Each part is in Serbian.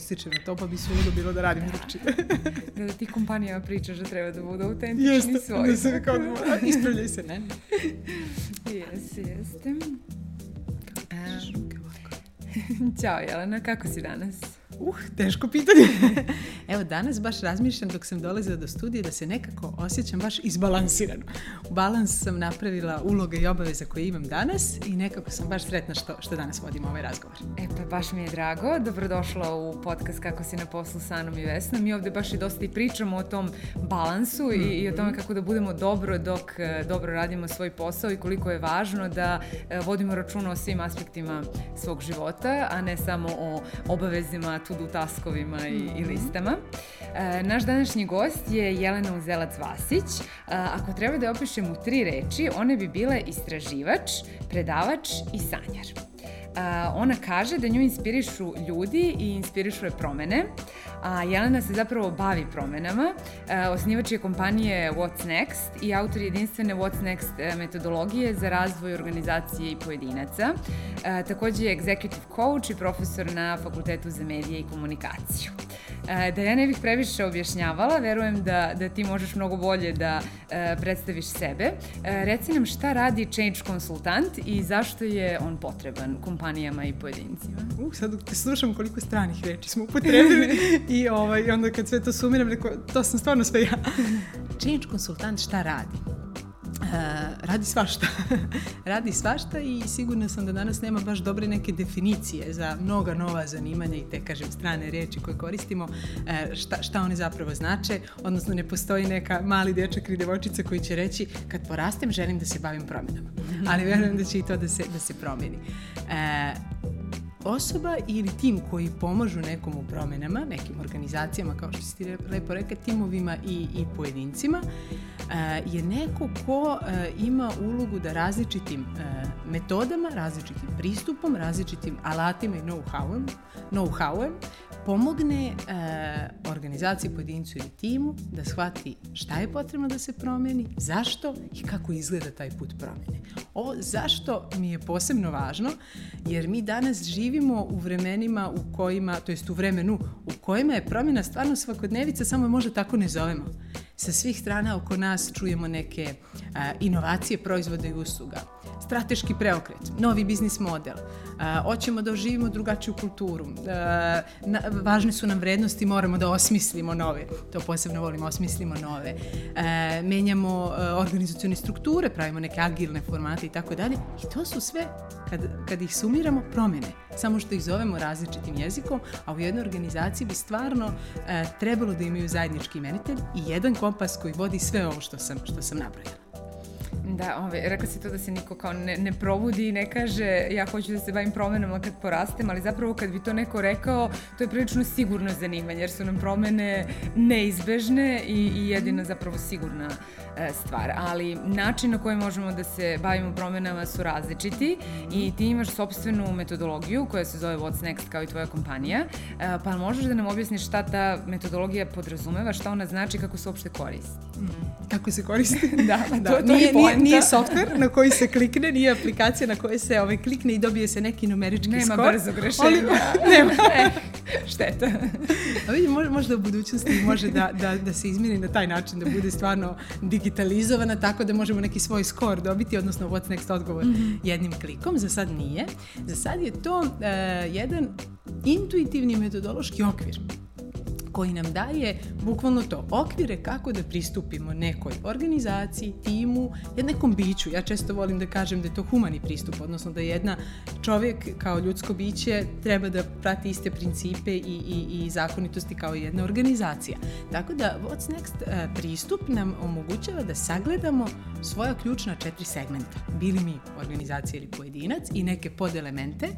postičem na to, pa bi se uvijek bilo da radim drugčije. da, da ti kompanijama pričaš da treba da budu autentični jeste, svoji. Jeste, da se kao da ispravljaj se, ne? jeste, jeste. Ćao Jelena, kako si danas? Uh, teško pitanje. Evo, danas baš razmišljam dok sam dolazila do studije da se nekako osjećam baš izbalansirano. U balans sam napravila uloge i obaveze koje imam danas i nekako sam baš sretna što, što danas vodimo ovaj razgovor. E pa baš mi je drago. Dobrodošla u podcast Kako si na poslu sa Anom i Vesnom. Mi ovde baš i dosta i pričamo o tom balansu mm -hmm. i, i o tome kako da budemo dobro dok e, dobro radimo svoj posao i koliko je važno da e, vodimo računa o svim aspektima svog života, a ne samo o obavezima, to-do taskovima i, i mhm. listama. E, naš današnji gost je Jelena Uzelac-Vasić. E, ako treba da opišem u tri reči, one bi bile istraživač, predavač i sanjar. Uh, ona kaže da nju inspirišu ljudi i inspirišu je promene, a Jelena se zapravo bavi promenama. Uh, osnivač je kompanije What's Next i autor jedinstvene What's Next metodologije za razvoj organizacije i pojedinaca. Uh, takođe je executive coach i profesor na Fakultetu za medije i komunikaciju. E, da ja ne bih previše objašnjavala, verujem da, da ti možeš mnogo bolje da e, predstaviš sebe. E, reci nam šta radi change konsultant i zašto je on potreban kompanijama i pojedincima? Uh, sad te slušam koliko stranih reči smo upotrebili i ovaj, onda kad sve to sumiram, reko, to sam stvarno sve ja. change konsultant šta radi? Uh, radi svašta. radi svašta i sigurna sam da danas nema baš dobre neke definicije za mnoga nova zanimanja i te, kažem, strane reči koje koristimo, uh, šta, šta one zapravo znače, odnosno ne postoji neka mali dečak ili devojčica koji će reći kad porastem želim da se bavim promenama. Ali verujem da će i to da se, da se promeni. Uh, osoba ili tim koji pomažu nekom u promenama, nekim organizacijama, kao što si ti lepo reka, timovima i, i pojedincima, je neko ko ima ulogu da različitim metodama, različitim pristupom, različitim alatima i know-howem, know-howem pomogne e, organizaciji, pojedincu ili timu da shvati šta je potrebno da se promeni, zašto i kako izgleda taj put promene. O zašto mi je posebno važno, jer mi danas živimo u vremenima u kojima, to jest u vremenu u kojima je promjena stvarno svakodnevica, samo je možda tako ne zovemo. Sa svih strana oko nas čujemo neke a, inovacije proizvoda i usluga. Strateški preokret, novi biznis model, uh, hoćemo da oživimo drugačiju kulturu, uh, na, važne su nam vrednosti, moramo da osmislimo nove, to posebno volimo, osmislimo nove, uh, menjamo uh, organizacione strukture, pravimo neke agilne formate i tako dalje. I to su sve, kad, kad ih sumiramo, promene, samo što ih zovemo različitim jezikom, a u jednoj organizaciji bi stvarno uh, trebalo da imaju zajednički imenitelj i jedan kompas koji vodi sve ovo što sam, što sam nabrojala. Da, ove, rekla si to da se niko kao ne, ne probudi i ne kaže ja hoću da se bavim promenama kad porastem, ali zapravo kad bi to neko rekao, to je prilično sigurno zanimanje, jer su nam promene neizbežne i, i jedina zapravo sigurna e, stvar. Ali način na koji možemo da se bavimo promenama su različiti i ti imaš sobstvenu metodologiju koja se zove What's Next kao i tvoja kompanija, e, pa možeš da nam objasniš šta ta metodologija podrazumeva, šta ona znači, kako se uopšte koristi? Kako se koristi? da, da, to, to nije, nije, nije software na koji se klikne, nije aplikacija na kojoj se ovaj, klikne i dobije se neki numerički nema skor. Nema brzog rešenja. nema. e, šteta. A vidi, možda u budućnosti može da, da, da se izmiri na taj način, da bude stvarno digitalizovana tako da možemo neki svoj skor dobiti, odnosno what's next odgovor mm -hmm. jednim klikom. Za sad nije. Za sad je to uh, jedan intuitivni metodološki okvir koji nam daje bukvalno to, okvire kako da pristupimo nekoj organizaciji, timu, nekom biću. Ja često volim da kažem da je to humani pristup, odnosno da jedna čovjek kao ljudsko biće treba da prati iste principe i, i, i zakonitosti kao jedna organizacija. Tako da What's Next uh, pristup nam omogućava da sagledamo svoja ključna četiri segmenta. Bili mi organizacija ili pojedinac i neke podelemente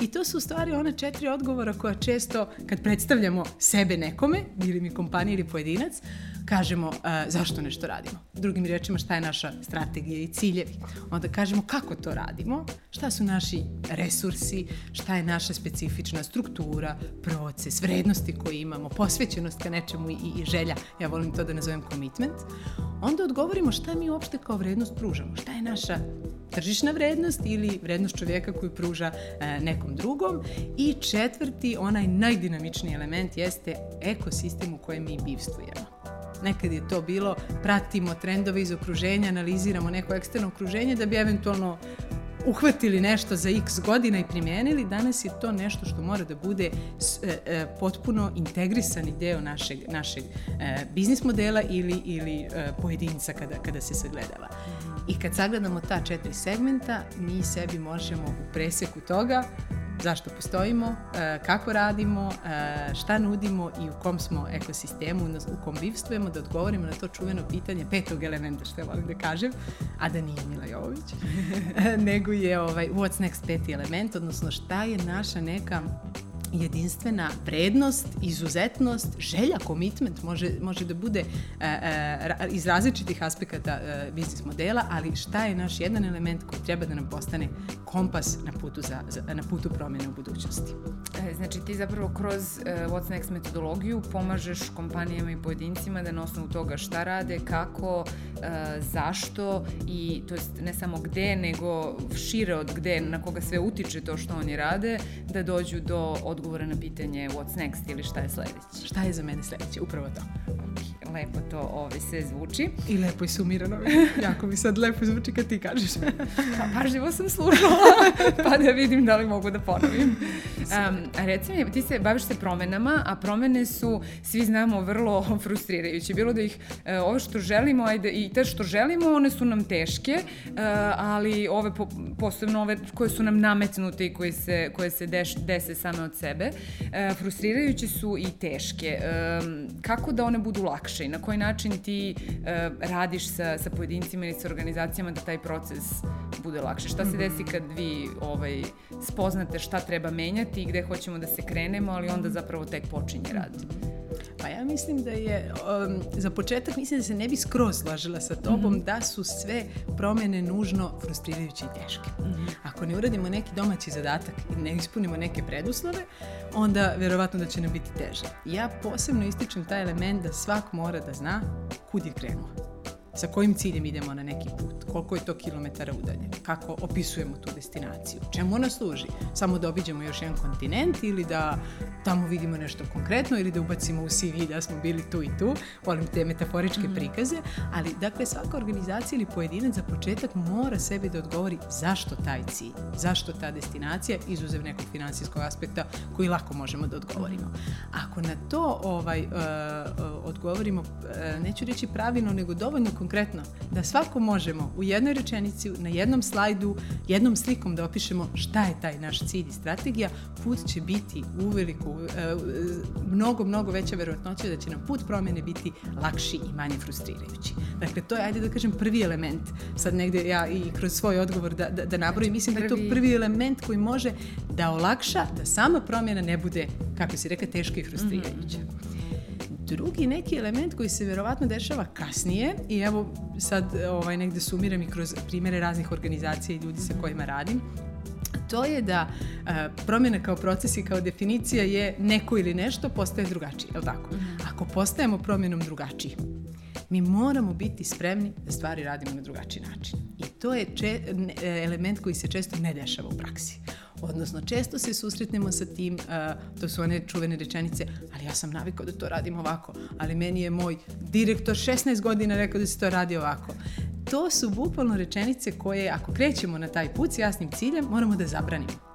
i to su u stvari one četiri odgovora koja često kad predstavljamo sebe nekom nekome, ili mi kompanija ili pojedinac, kažemo uh, zašto nešto radimo. Drugim rečima šta je naša strategija i ciljevi. Onda kažemo kako to radimo, šta su naši resursi, šta je naša specifična struktura, proces, vrednosti koje imamo, posvećenost ka nečemu i, i želja, ja volim to da nazovem commitment. Onda odgovorimo šta mi uopšte kao vrednost pružamo, šta je naša tržišna vrednost ili vrednost čovjeka koju pruža e, nekom drugom. I četvrti, onaj najdinamičniji element jeste ekosistem u kojem mi bivstvujemo. Nekad je to bilo, pratimo trendove iz okruženja, analiziramo neko eksterno okruženje da bi eventualno uhvatili nešto za x godina i primijenili, danas je to nešto što mora da bude e, e, potpuno integrisani deo našeg, našeg biznis modela ili, ili pojedinca kada, kada se sagledava. I kad sagledamo ta četiri segmenta, mi sebi možemo u preseku toga zašto postojimo, e, kako radimo, e, šta nudimo i u kom smo ekosistemu, u kom bivstvujemo, da odgovorimo na to čuveno pitanje petog elementa, što ja volim da kažem, a da nije Mila Jovović, nego je ovaj, what's next peti element, odnosno šta je naša neka jedinstvena vrednost, izuzetnost, želja, komitment može, može da bude e, e, iz različitih aspekata e, biznis modela, ali šta je naš jedan element koji treba da nam postane kompas na putu, za, za, na putu promjene u budućnosti. E, znači ti zapravo kroz e, What's Next metodologiju pomažeš kompanijama i pojedincima da na osnovu toga šta rade, kako, e, zašto i to jest ne samo gde, nego šire od gde, na koga sve utiče to što oni rade, da dođu do odgovora na pitanje what's next ili šta je sledeće. Šta je za mene sledeće? Upravo to. Lepo to ovi sve zvuči. I lepo i sumirano. jako mi sad lepo zvuči kad ti kažeš. pa pažljivo sam slušala, pa da vidim da li mogu da ponovim. Um, reci mi, ti se baviš se promenama, a promene su, svi znamo, vrlo frustrirajuće. Bilo da ih, uh, ove što želimo, ajde, i te što želimo, one su nam teške, uh, ali ove, po, posebno ove koje su nam nametnute i koje se, koje se deš, dese same od sebe, uh, frustrirajuće su i teške. Kako da one budu lakše i na koji način ti uh, radiš sa, sa pojedincima ili sa organizacijama da taj proces bude lakše? Šta se desi kad vi ovaj, spoznate šta treba menjati i gde hoćemo da se krenemo, ali onda zapravo tek počinje rad? Pa ja mislim da je, um, za početak mislim da se ne bi skroz slažila sa tobom mm -hmm. da su sve promene nužno frustrirajuće i teške. Mm -hmm. Ako ne uradimo neki domaći zadatak i ne ispunimo neke preduslove, onda verovatno da će nam biti teže. Ja posebno ističem taj element da svak mora da zna kud je krenuo sa kojim ciljem idemo na neki put, koliko je to kilometara udaljen, kako opisujemo tu destinaciju, čemu ona služi, samo da obiđemo još jedan kontinent ili da tamo vidimo nešto konkretno ili da ubacimo u CV da smo bili tu i tu, volim te metaforičke mm. prikaze, ali dakle svaka organizacija ili pojedinac za početak mora sebi da odgovori zašto taj cilj, zašto ta destinacija, izuzev nekog finansijskog aspekta koji lako možemo da odgovorimo. Ako na to ovaj, uh, uh, odgovorimo, uh, neću reći pravilno, nego dovoljno konkretno, da svako možemo u jednoj rečenici, na jednom slajdu, jednom slikom da opišemo šta je taj naš cilj i strategija, put će biti uveliko, e, mnogo, mnogo veća verovatnoća da će nam put promene biti lakši i manje frustrirajući. Dakle, to je, ajde da kažem, prvi element. Sad negde ja i kroz svoj odgovor da, da, da nabrojim, mislim da je to prvi element koji može da olakša da sama promjena ne bude, kako si reka, teška i frustrirajuća. Mm -hmm. Drugi neki element koji se verovatno dešava kasnije i evo sad ovaj, negde sumiram i kroz primere raznih organizacija i ljudi sa kojima radim, to je da a, promjena kao proces i kao definicija je neko ili nešto postaje drugačije, je li tako? Mhm. Ako postajemo promjenom drugačiji, mi moramo biti spremni da stvari radimo na drugačiji način. I to je če, element koji se često ne dešava u praksi. Odnosno, često se susretnemo sa tim, uh, to su one čuvene rečenice, ali ja sam navikao da to radim ovako, ali meni je moj direktor 16 godina rekao da se to radi ovako. To su bukvalno rečenice koje, ako krećemo na taj put s jasnim ciljem, moramo da zabranimo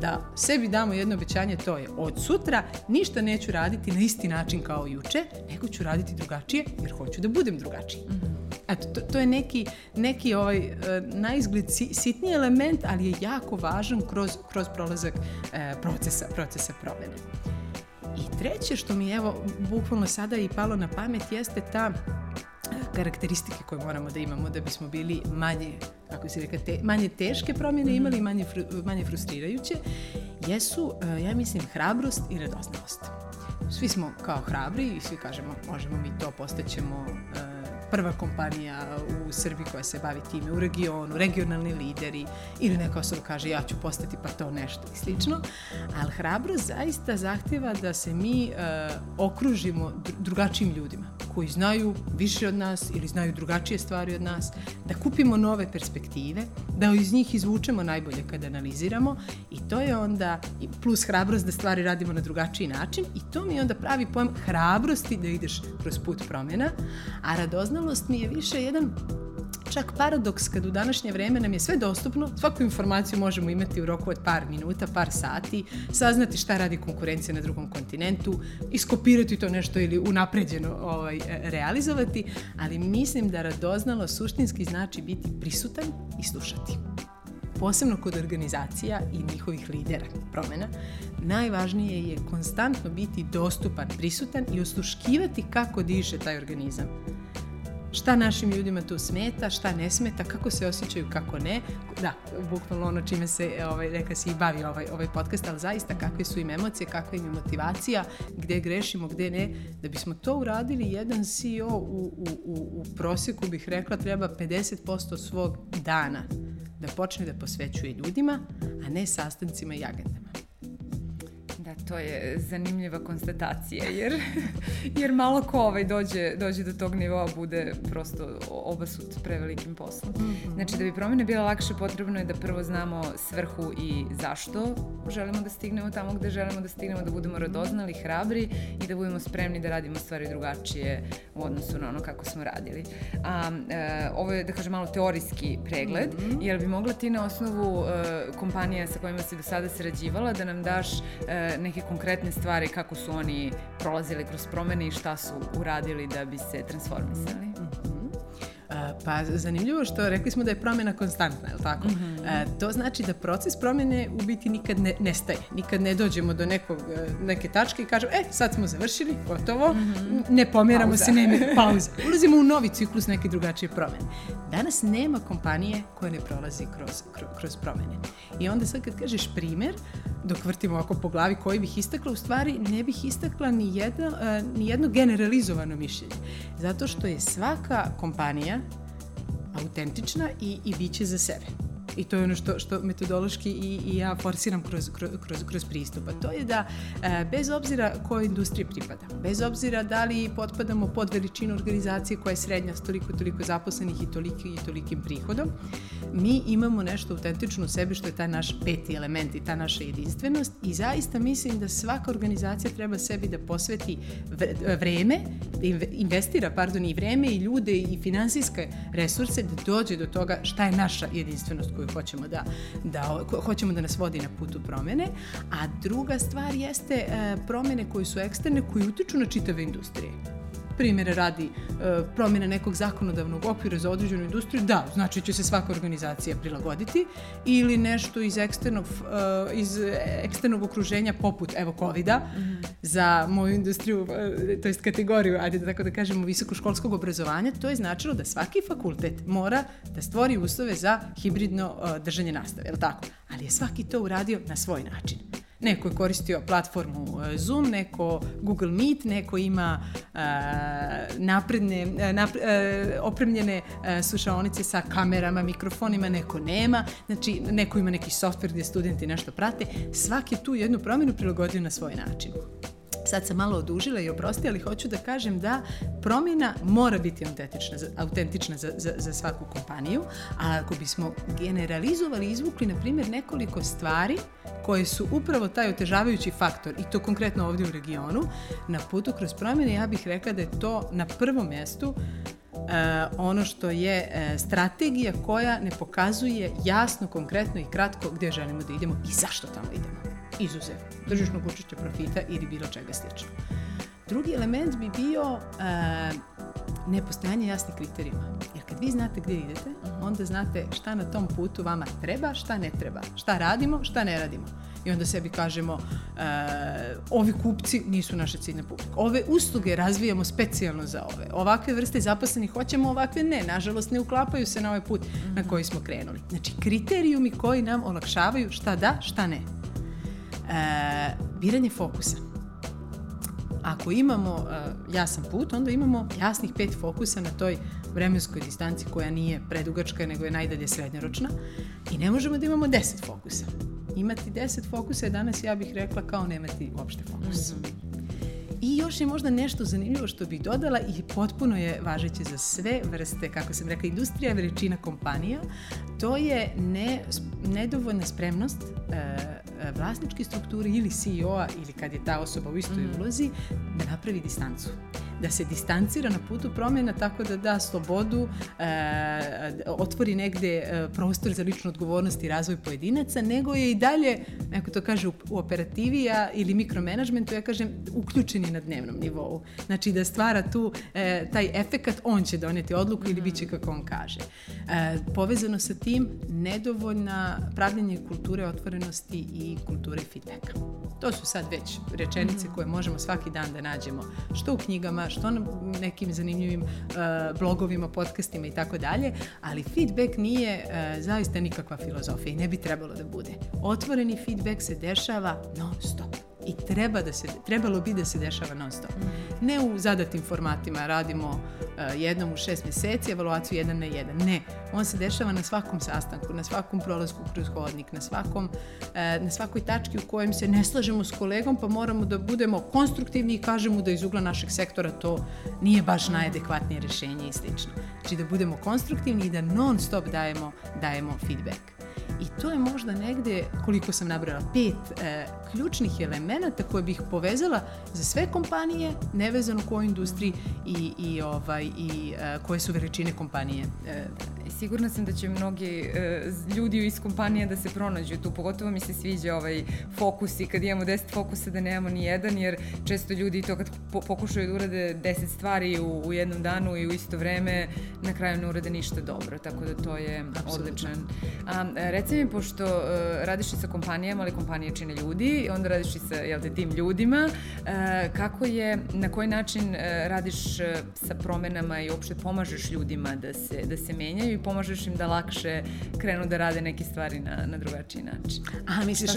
da sebi damo jedno obećanje, to je od sutra ništa neću raditi na isti način kao juče, nego ću raditi drugačije jer hoću da budem drugačiji. Mm -hmm. Eto, to, to je neki, neki ovaj, uh, na izgled sitni element, ali je jako važan kroz, kroz prolazak uh, procesa, procesa promene. I treće što mi evo bukvalno sada i palo na pamet jeste ta karakteristike koje moramo da imamo da bismo bili manje, kako se reka, te, manje teške promjene -hmm. imali, manje, fru, manje frustrirajuće, jesu, ja mislim, hrabrost i radoznalost. Svi smo kao hrabri i svi kažemo možemo mi to, postaćemo prva kompanija u Srbiji koja se bavi time u regionu, regionalni lideri ili neka osoba kaže ja ću postati pa to nešto i slično. Ali hrabrost zaista zahtjeva da se mi uh, okružimo drugačijim ljudima koji znaju više od nas ili znaju drugačije stvari od nas, da kupimo nove perspektive, da iz njih izvučemo najbolje kada analiziramo i to je onda plus hrabrost da stvari radimo na drugačiji način i to mi onda pravi pojam hrabrosti da ideš kroz put promjena, a radoznalost mi je više jedan čak paradoks kad u današnje vreme nam je sve dostupno, svaku informaciju možemo imati u roku od par minuta, par sati, saznati šta radi konkurencija na drugom kontinentu, iskopirati to nešto ili unapređeno ovaj, realizovati, ali mislim da radoznalo suštinski znači biti prisutan i slušati. Posebno kod organizacija i njihovih lidera promjena, najvažnije je konstantno biti dostupan, prisutan i osluškivati kako diše taj organizam šta našim ljudima tu smeta, šta ne smeta, kako se osjećaju, kako ne. Da, bukvalno ono čime se, ovaj, reka si, i bavi ovaj, ovaj podcast, ali zaista kakve su im emocije, kakva im je motivacija, gde grešimo, gde ne. Da bismo to uradili, jedan CEO u, u, u, u prosjeku bih rekla treba 50% svog dana da počne da posvećuje ljudima, a ne sastancima i agendama. To je zanimljiva konstatacija, jer, jer malo ko ovaj dođe, dođe do tog nivoa bude prosto obasut prevelikim poslom. Mm -hmm. Znači, da bi promjene bila lakše, potrebno je da prvo znamo svrhu i zašto želimo da stignemo tamo gde želimo da stignemo, da budemo radoznali, hrabri i da budemo spremni da radimo stvari drugačije u odnosu na ono kako smo radili. A, e, ovo je, da kažem, malo teorijski pregled, mm -hmm. jer bi mogla ti na osnovu e, kompanija sa kojima si do sada sarađivala da nam daš e, neke konkretne stvari kako su oni prolazili kroz promene i šta su uradili da bi se transformisali? Pa zanimljivo što rekli smo da je promjena konstantna, je li tako? Mm -hmm. e, to znači da proces promjene u biti nikad ne, nestaje. Nikad ne dođemo do nekog, e, neke tačke i kažemo, e, sad smo završili, gotovo, mm -hmm. ne pomjeramo pauza. se, nema pauza. Ulazimo u novi ciklus neke drugačije promjene. Danas nema kompanije koja ne prolazi kroz, kroz, kroz promjene. I onda sad kad kažeš primer, dok vrtimo ovako po glavi koji bih istakla, u stvari ne bih istakla ni jedno, uh, ni jedno generalizovano mišljenje. Zato što je svaka kompanija autentična i, i bit će za sebe. I to je ono što, što metodološki i, i ja forsiram kroz, kroz, kroz, pristup. A to je da e, bez obzira kojoj industriji pripada, bez obzira da li potpadamo pod veličinu organizacije koja je srednja s toliko toliko zaposlenih i toliki i tolikim prihodom, mi imamo nešto autentično u sebi što je taj naš peti element i ta naša jedinstvenost i zaista mislim da svaka organizacija treba sebi da posveti vreme, da investira, pardon, i vreme i ljude i finansijske resurse da dođe do toga šta je naša jedinstvenost koju hoćemo da, da, hoćemo da nas vodi na putu promene, a druga stvar jeste e, promene koje su eksterne, koje utiču na čitave industrije primjere radi e, promjena nekog zakonodavnog okvira za određenu industriju, da, znači će se svaka organizacija prilagoditi ili nešto iz eksternog, e, iz eksternog okruženja poput, evo, covid mm -hmm. za moju industriju, e, to jest kategoriju, ajde da tako da kažemo, visokoškolskog obrazovanja, to je značilo da svaki fakultet mora da stvori uslove za hibridno e, držanje nastave, je li tako? Ali je svaki to uradio na svoj način. Neko je koristio platformu e, Zoom, neko Google Meet, neko ima uh, napredne, uh, napre, uh, opremljene uh, sa kamerama, mikrofonima, neko nema. Znači, neko ima neki software gdje studenti nešto prate. Svaki tu jednu promjenu prilagodio na svoj način. Sad sam malo odužila i oprosti, ali hoću da kažem da promjena mora biti autentična, autentična za, za, za svaku kompaniju, a ako bismo generalizovali, izvukli, na primjer, nekoliko stvari koje su upravo taj otežavajući faktor, i to konkretno ovdje u regionu, na putu kroz promjene, ja bih rekla da je to na prvom mjestu Uh, ono što je uh, strategija koja ne pokazuje jasno, konkretno i kratko gdje želimo da idemo i zašto tamo idemo izuzev tržišnog učešća profita ili bilo čega slično. Drugi element bi bio uh, nepostojanje jasnih kriterijuma. Jer kad vi znate gdje idete, onda znate šta na tom putu vama treba, šta ne treba, šta radimo, šta ne radimo. I onda sebi kažemo, uh, ovi kupci nisu naše ciljne publike. Ove usluge razvijamo specijalno za ove. Ovakve vrste zaposlenih hoćemo, ovakve ne. Nažalost, ne uklapaju se na ovaj put na koji smo krenuli. Znači, kriterijumi koji nam olakšavaju šta da, šta ne e, biranje fokusa. Ako imamo e, jasan put, onda imamo jasnih pet fokusa na toj vremenskoj distanci koja nije predugačka, nego je najdalje srednjoročna i ne možemo da imamo deset fokusa. Imati deset fokusa je danas, ja bih rekla, kao nemati uopšte fokus. Mm -hmm. I još je možda nešto zanimljivo što bih dodala i potpuno je važeće za sve vrste, kako sam rekla, industrija veličina kompanija, to je ne, nedovoljna spremnost e, vlasničke strukture ili CEO-a ili kad je ta osoba u istoj mm. ulozi da napravi distancu da se distancira na putu promjena tako da da slobodu, e, otvori negde e, prostor za ličnu odgovornost i razvoj pojedinaca, nego je i dalje, neko to kaže, u, u operativija ili mikromanagementu, ja kažem, uključeni na dnevnom nivou. Znači da stvara tu e, taj efekat, on će doneti odluku ili bit će kako on kaže. E, povezano sa tim, nedovoljna pravljenje kulture otvorenosti i kulture feedbacka. To su sad već rečenice koje možemo svaki dan da nađemo, što u knjigama, što na nekim zanimljivim uh, blogovima, podcastima i tako dalje, ali feedback nije uh, zaista nikakva filozofija i ne bi trebalo da bude. Otvoreni feedback se dešava non stop i treba da se, trebalo bi da se dešava non stop. Ne u zadatim formatima, radimo uh, jednom u šest meseci, evaluaciju jedan na jedan. Ne, on se dešava na svakom sastanku, na svakom prolasku kroz hodnik, na, svakom, uh, na svakoj tački u kojem se ne slažemo s kolegom, pa moramo da budemo konstruktivni i kažemo da iz ugla našeg sektora to nije baš najadekvatnije rešenje i slično. Znači da budemo konstruktivni i da non stop dajemo, dajemo feedback. I to je možda negde, koliko sam nabrala, pet e, ključnih elemenata koje bih povezala za sve kompanije, nevezano kojoj industriji i, i, ovaj, i e, koje su veličine kompanije. E. Sigurna sam da će mnogi e, ljudi iz kompanije da se pronađu tu, pogotovo mi se sviđa ovaj fokus i kad imamo 10 fokusa da nemamo ni jedan, jer često ljudi to kad po, pokušaju da urade 10 stvari u, u jednom danu i u isto vreme, na kraju ne urade ništa dobro, tako da to je Absolutno. odličan. A, reci mi, pošto uh, radiš i sa kompanijama, ali kompanije čine ljudi, onda radiš i sa jel te, tim ljudima, uh, kako je, na koji način uh, radiš uh, sa promenama i uopšte pomažeš ljudima da se, da se menjaju i pomažeš im da lakše krenu da rade neke stvari na, na drugačiji način? Aha, misliš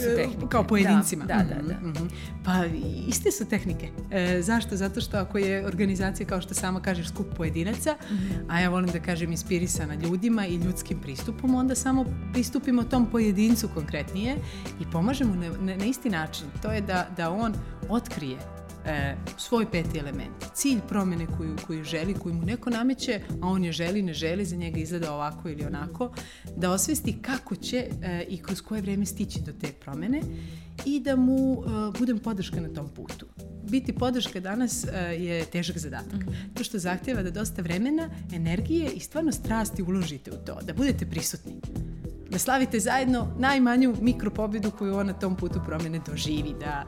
kao pojedincima? Da, da, da. da. Mm -hmm. Pa iste su tehnike. E, zašto? Zato što ako je organizacija, kao što sama kažeš, skup pojedinaca, mm -hmm. a ja volim da kažem inspirisana ljudima i ljudskim pristupom, onda samo pristupimo tom pojedincu konkretnije i pomažemo na, na, na isti način. To je da, da on otkrije e, svoj peti element, cilj promene koju, koju želi, koju mu neko nameće, a on je želi, ne želi, za njega izgleda ovako ili onako, da osvesti kako će e, i kroz koje vreme stići do te promene i da mu e, budem podrška na tom putu biti podrška danas uh, je težak zadatak. Mm -hmm. To što zahtjeva da dosta vremena, energije i stvarno strasti uložite u to, da budete prisutni da slavite zajedno najmanju mikropobedu koju on na tom putu promene doživi, da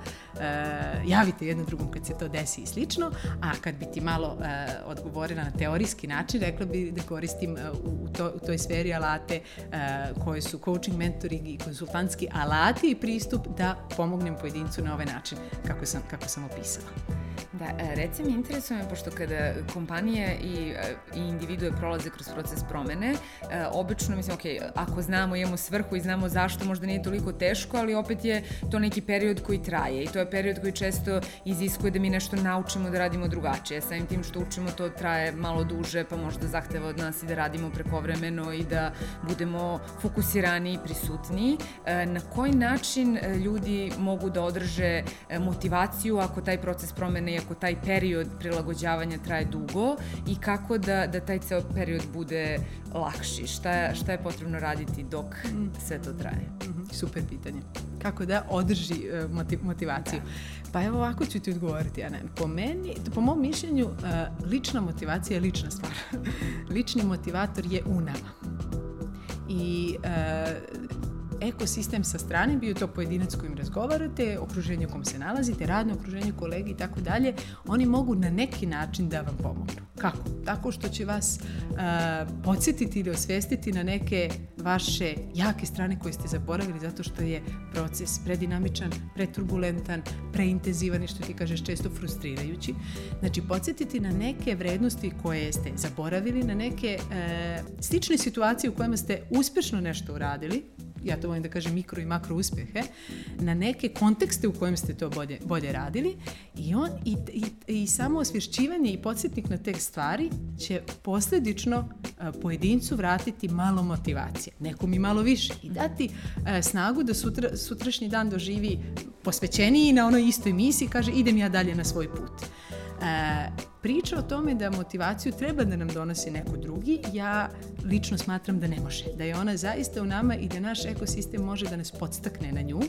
javite jednom drugom kad se to desi i slično, a kad bi ti malo e, odgovorila na teorijski način, rekla bi da koristim e, u, to, u toj sferi alate koje su coaching, mentoring i konsultantski alati i pristup da pomognem pojedincu na ovaj način kako sam, kako sam opisala. Da, e, reci mi, interesuje me, pošto kada kompanije i, e, i individue prolaze kroz proces promene, e, obično, mislim, ok, ako znamo, imamo svrhu i znamo zašto, možda nije toliko teško, ali opet je to neki period koji traje i to je period koji često iziskuje da mi nešto naučimo da radimo drugačije. Samim tim što učimo to traje malo duže, pa možda zahteva od nas i da radimo prekovremeno i da budemo fokusirani i prisutni. Na koji način ljudi mogu da održe motivaciju ako taj proces promene je ako taj period prilagođavanja traje dugo i kako da, da taj ceo period bude lakši? Šta, šta je potrebno raditi dok mm. sve to traje? -hmm. Super pitanje. Kako da održi motiv, motivaciju? Pa evo ovako ću ti odgovoriti, Ana. Po meni, po mom mišljenju, uh, lična motivacija je lična stvar. Lični motivator je u nama. I uh, ekosistem sa strane, bio to pojedinac kojim razgovarate, okruženje u kom se nalazite, radno okruženje, kolege i tako dalje, oni mogu na neki način da vam pomognu. Kako? Tako što će vas uh, podsjetiti ili osvestiti na neke vaše jake strane koje ste zaboravili zato što je proces predinamičan, preturbulentan, preintenzivan i što ti kažeš često frustrirajući. Znači, podsjetiti na neke vrednosti koje ste zaboravili, na neke uh, slične situacije u kojima ste uspešno nešto uradili, ja to volim da kažem mikro i makro uspjehe, na neke kontekste u kojem ste to bolje, bolje radili i, on, i, i, i samo osvješćivanje i podsjetnik na te stvari će posljedično pojedincu vratiti malo motivacije, nekom i malo više i dati snagu da sutra, sutrašnji dan doživi posvećeniji na onoj istoj misiji, kaže idem ja dalje na svoj put. Priča o tome da motivaciju treba da nam donosi neko drugi, ja lično smatram da ne može. Da je ona zaista u nama i da naš ekosistem može da nas podstakne na nju,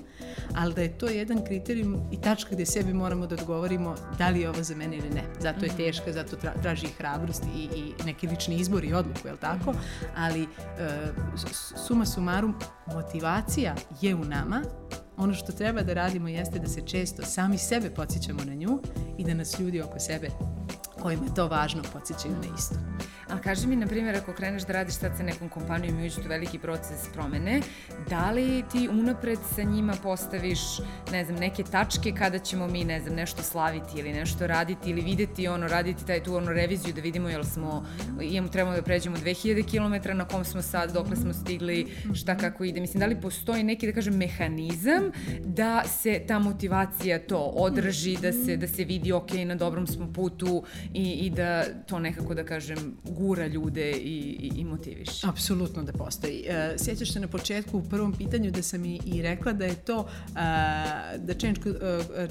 ali da je to jedan kriterijum i tačka gde sebi moramo da odgovorimo da li je ovo za mene ili ne. Zato je mhm. teška, zato traži i hrabrost i, i neki lični izbor i odluku, je li tako? Ali e, suma sumarum, motivacija je u nama, ono što treba da radimo jeste da se često sami sebe podsjećamo na nju i da nas ljudi oko sebe kojima je to važno podsjećaju na isto. A kaži mi, na primjer, ako kreneš da radiš sad sa nekom kompanijom i uđeš u veliki proces promene, da li ti unapred sa njima postaviš, ne znam, neke tačke kada ćemo mi, ne znam, nešto slaviti ili nešto raditi ili videti ono, raditi taj tu ono reviziju da vidimo jel smo, imamo, trebamo da pređemo 2000 km, na kom smo sad, dokle smo stigli, šta kako ide. Mislim, da li postoji neki, da kažem, mehanizam da se ta motivacija to održi, da se, da se vidi, ok, na dobrom smo putu i, i da to nekako, da kažem, gura ljude i, i, i motiviš. Apsolutno da postoji. E, sjećaš se na početku u prvom pitanju da sam i, i rekla da je to da change,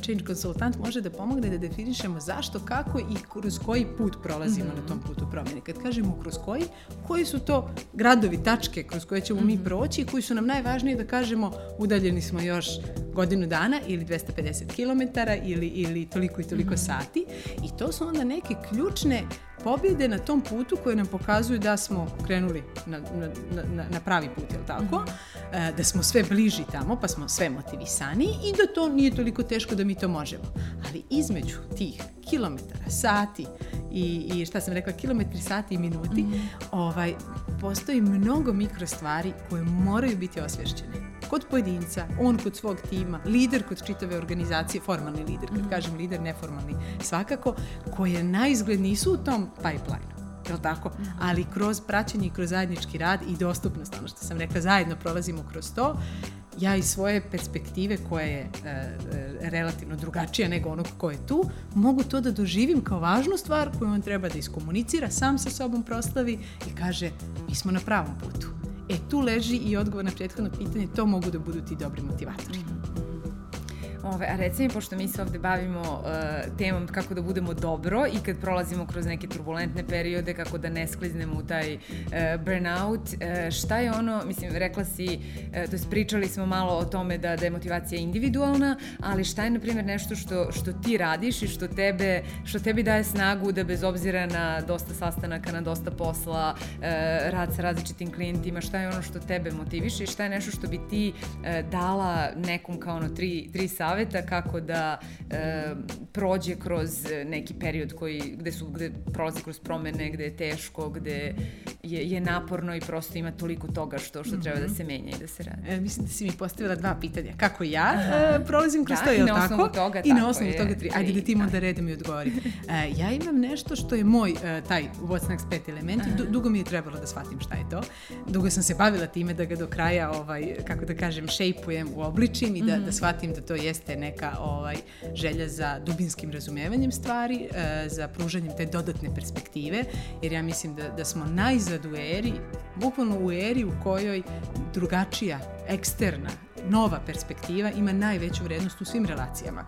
change consultant može da pomogne da definišemo zašto, kako i kroz koji put prolazimo mm -hmm. na tom putu promjene. Kad kažemo kroz koji, koji su to gradovi, tačke kroz koje ćemo mm -hmm. mi mhm. proći i koji su nam najvažniji da kažemo udaljeni smo još godinu dana ili 250 km ili, ili toliko i toliko mm -hmm. sati i to su onda neke ključne pobjede na tom putu koje nam pokazuju da smo krenuli na, na, na, na pravi put, jel tako? Mm -hmm. da smo sve bliži tamo, pa smo sve motivisani i da to nije toliko teško da mi to možemo. Ali između tih kilometara, sati i, i šta sam rekla, kilometri, sati i minuti, mm -hmm. ovaj, postoji mnogo mikro stvari koje moraju biti osvješćene kod pojedinca, on kod svog tima, lider kod čitave organizacije, formalni lider, kad -hmm. kažem lider, neformalni, svakako, koje na izgled nisu u tom pipeline jel tako? -hmm. Ali kroz praćenje i kroz zajednički rad i dostupnost, ono što sam rekla, zajedno prolazimo kroz to, ja iz svoje perspektive koja je e, e, relativno drugačija nego onog ko je tu, mogu to da doživim kao važnu stvar koju on treba da iskomunicira, sam sa sobom proslavi i kaže mi smo na pravom putu. E tu leži i odgovor na prethodno pitanje, to mogu da budu ti dobri motivatori. Ove, a reci mi, pošto mi se ovde bavimo uh, temom kako da budemo dobro i kad prolazimo kroz neke turbulentne periode, kako da ne skliznemo u taj uh, burnout, uh, šta je ono, mislim, rekla si, uh, to je pričali smo malo o tome da, da je motivacija individualna, ali šta je, na primjer, nešto što, što ti radiš i što tebe, što tebi daje snagu da bez obzira na dosta sastanaka, na dosta posla, uh, rad sa različitim klijentima, šta je ono što tebe motiviše i šta je nešto što bi ti uh, dala nekom kao ono tri, tri savjeta saveta kako da e, prođe kroz neki period koji, gde, su, gde prolazi kroz promene, gde je teško, gde je, je naporno i prosto ima toliko toga što, što treba da mhm. se menja i da se radi. E, mislim da si mi postavila dva pitanja. Kako ja e, prolazim kroz da, to, je li tako? I na osnovu toga, I na osnovu toga tri. Ajde da ti da. onda redom i odgovori. E, ja imam nešto što je moj, e, taj What's Next pet element i dugo mi je trebalo da shvatim šta je to. Dugo sam se bavila time da ga do kraja, ovaj, kako da kažem, šejpujem, uobličim i da, mm -hmm. da shvatim da to jeste jeste neka ovaj, želja za dubinskim razumevanjem stvari, e, za pružanjem te dodatne perspektive, jer ja mislim da, da smo najzad u eri, bukvalno u eri u kojoj drugačija, eksterna, nova perspektiva ima najveću vrednost u svim relacijama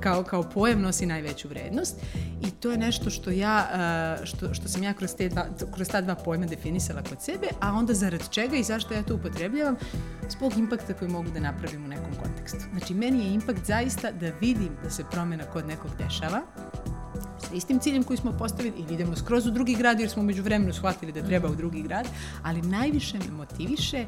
kao, kao pojam nosi najveću vrednost i to je nešto što ja, što, što sam ja kroz, te dva, kroz ta dva pojma definisala kod sebe, a onda zarad čega i zašto ja to upotrebljavam, zbog impakta koji mogu da napravim u nekom kontekstu. Znači, meni je impakt zaista da vidim da se promena kod nekog dešava, sa istim ciljem koji smo postavili ili idemo skroz u drugi grad jer smo među vremenu shvatili da treba u drugi grad, ali najviše me motiviše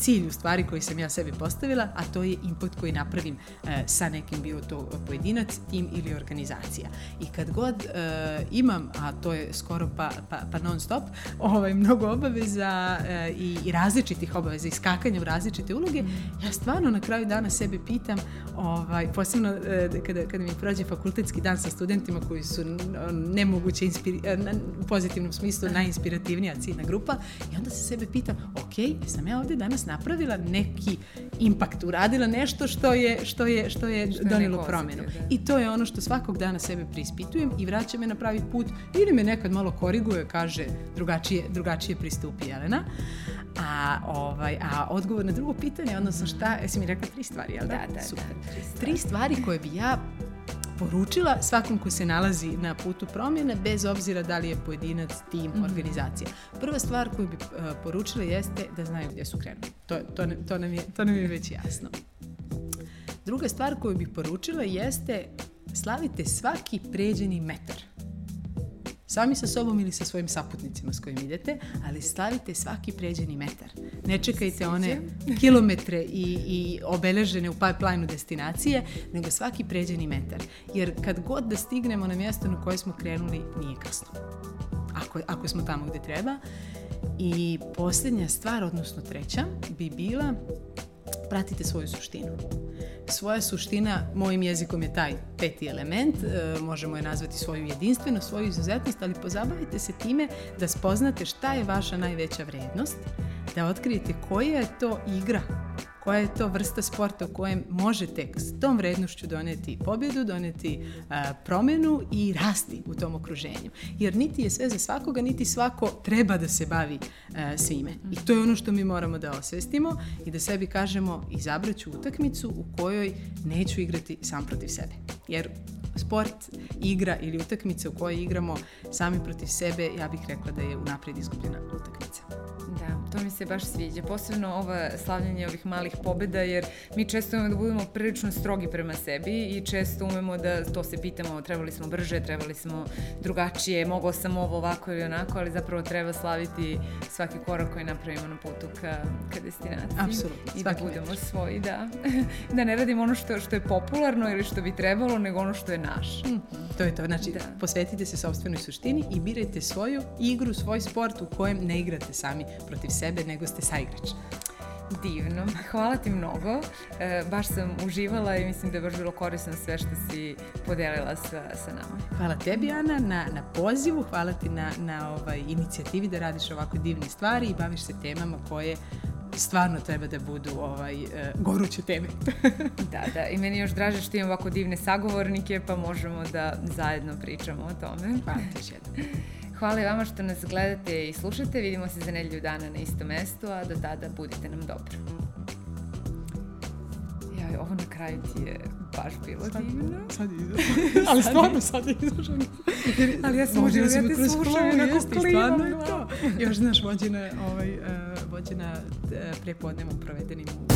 cilj u stvari koji sam ja sebi postavila, a to je input koji napravim e, sa nekim bio to pojedinac, tim ili organizacija. I kad god e, imam, a to je skoro pa, pa, pa non stop, ovaj, mnogo obaveza e, i, i različitih obaveza i skakanja u različite uloge, ja stvarno na kraju dana sebe pitam, ovaj, posebno e, kada, kada mi prođe fakultetski dan sa studentima koji su nemoguće inspiri, e, na, u pozitivnom smislu najinspirativnija ciljna grupa i onda se sebe pitam, ok, sam ja ovde danas napravila neki impakt, uradila nešto što je, što je, što je što donilo promjenu. I to je ono što svakog dana sebe prispitujem i vraća me na pravi put ili me nekad malo koriguje, kaže drugačije, drugačije pristupi Jelena. A, ovaj, a odgovor na drugo pitanje, odnosno šta, jesi mi rekla tri stvari, jel da? Da, da, Super. da, tri stvari. Tri stvari koje bi ja poručila svakom ko se nalazi na putu promjene, bez obzira da li je pojedinac, tim, mm organizacija. Prva stvar koju bi uh, poručila jeste da znaju gdje su krenuli. To, to, to, nam je, to nam je već jasno. Druga stvar koju bih poručila jeste slavite svaki pređeni metar. Sami sa sobom ili sa svojim saputnicima s kojim idete, ali slavite svaki pređeni metar. Ne čekajte one kilometre i, i obeležene u pipeline destinacije, nego svaki pređeni metar. Jer kad god da stignemo na mjesto na koje smo krenuli, nije kasno. Ako, ako smo tamo gdje treba. I posljednja stvar, odnosno treća, bi bila pratite svoju suštinu. Svoja suština, mojim jezikom je taj peti element, e, možemo je nazvati svoju jedinstvenost, svoju izuzetnost, ali pozabavite se time da spoznate šta je vaša najveća vrednost, da otkrijete koja je to igra koja je to vrsta sporta u kojem možete s tom vrednošću doneti pobjedu, doneti a, promjenu i rasti u tom okruženju. Jer niti je sve za svakoga, niti svako treba da se bavi a, svime. I to je ono što mi moramo da osvestimo i da sebi kažemo izabraću utakmicu u kojoj neću igrati sam protiv sebe. Jer sport, igra ili utakmica u kojoj igramo sami protiv sebe, ja bih rekla da je unaprijed izgubljena utakmica. Da, to mi se baš sviđa. Posebno ova slavljanje ovih malih pobjeda, jer mi često imamo da budemo prilično strogi prema sebi i često umemo da to se pitamo, trebali smo brže, trebali smo drugačije, mogao sam ovo ovako ili onako, ali zapravo treba slaviti svaki korak koji napravimo na putu ka, ka destinaciji. Apsolutno. I da budemo svoji, da. da ne radimo ono što, što je popularno ili što bi trebalo, nego ono što je naš. Mm. To je to. Znači, da. posvetite se sobstvenoj suštini i birajte svoju igru, svoj sport u kojem ne igrate sami protiv sebe, nego ste saigrač. Divno. Hvala ti mnogo. E, baš sam uživala i mislim da je baš bilo korisno sve što si podelila sa, sa nama. Hvala tebi, Ana, na, na pozivu. Hvala ti na, na ovaj, inicijativi da radiš ovako divne stvari i baviš se temama koje stvarno treba da budu ovaj, uh, goruće teme. da, da. I meni još draže što imam ovako divne sagovornike, pa možemo da zajedno pričamo o tome. Hvala ti još jednom. Hvala i vama što nas gledate i slušate. Vidimo se za nedlju dana na istom mestu, a do tada budite nam dobro. Jaj, ovo na kraju ti je baš bilo sad, divno. Sad je izašlo. Ali stvarno sad je izašlo. Ali ja sam uživala, ja te slušam i onako Stvarno je to. Još znaš, vođena, ovaj, uh, vođena uh, prepodnevom provedenim u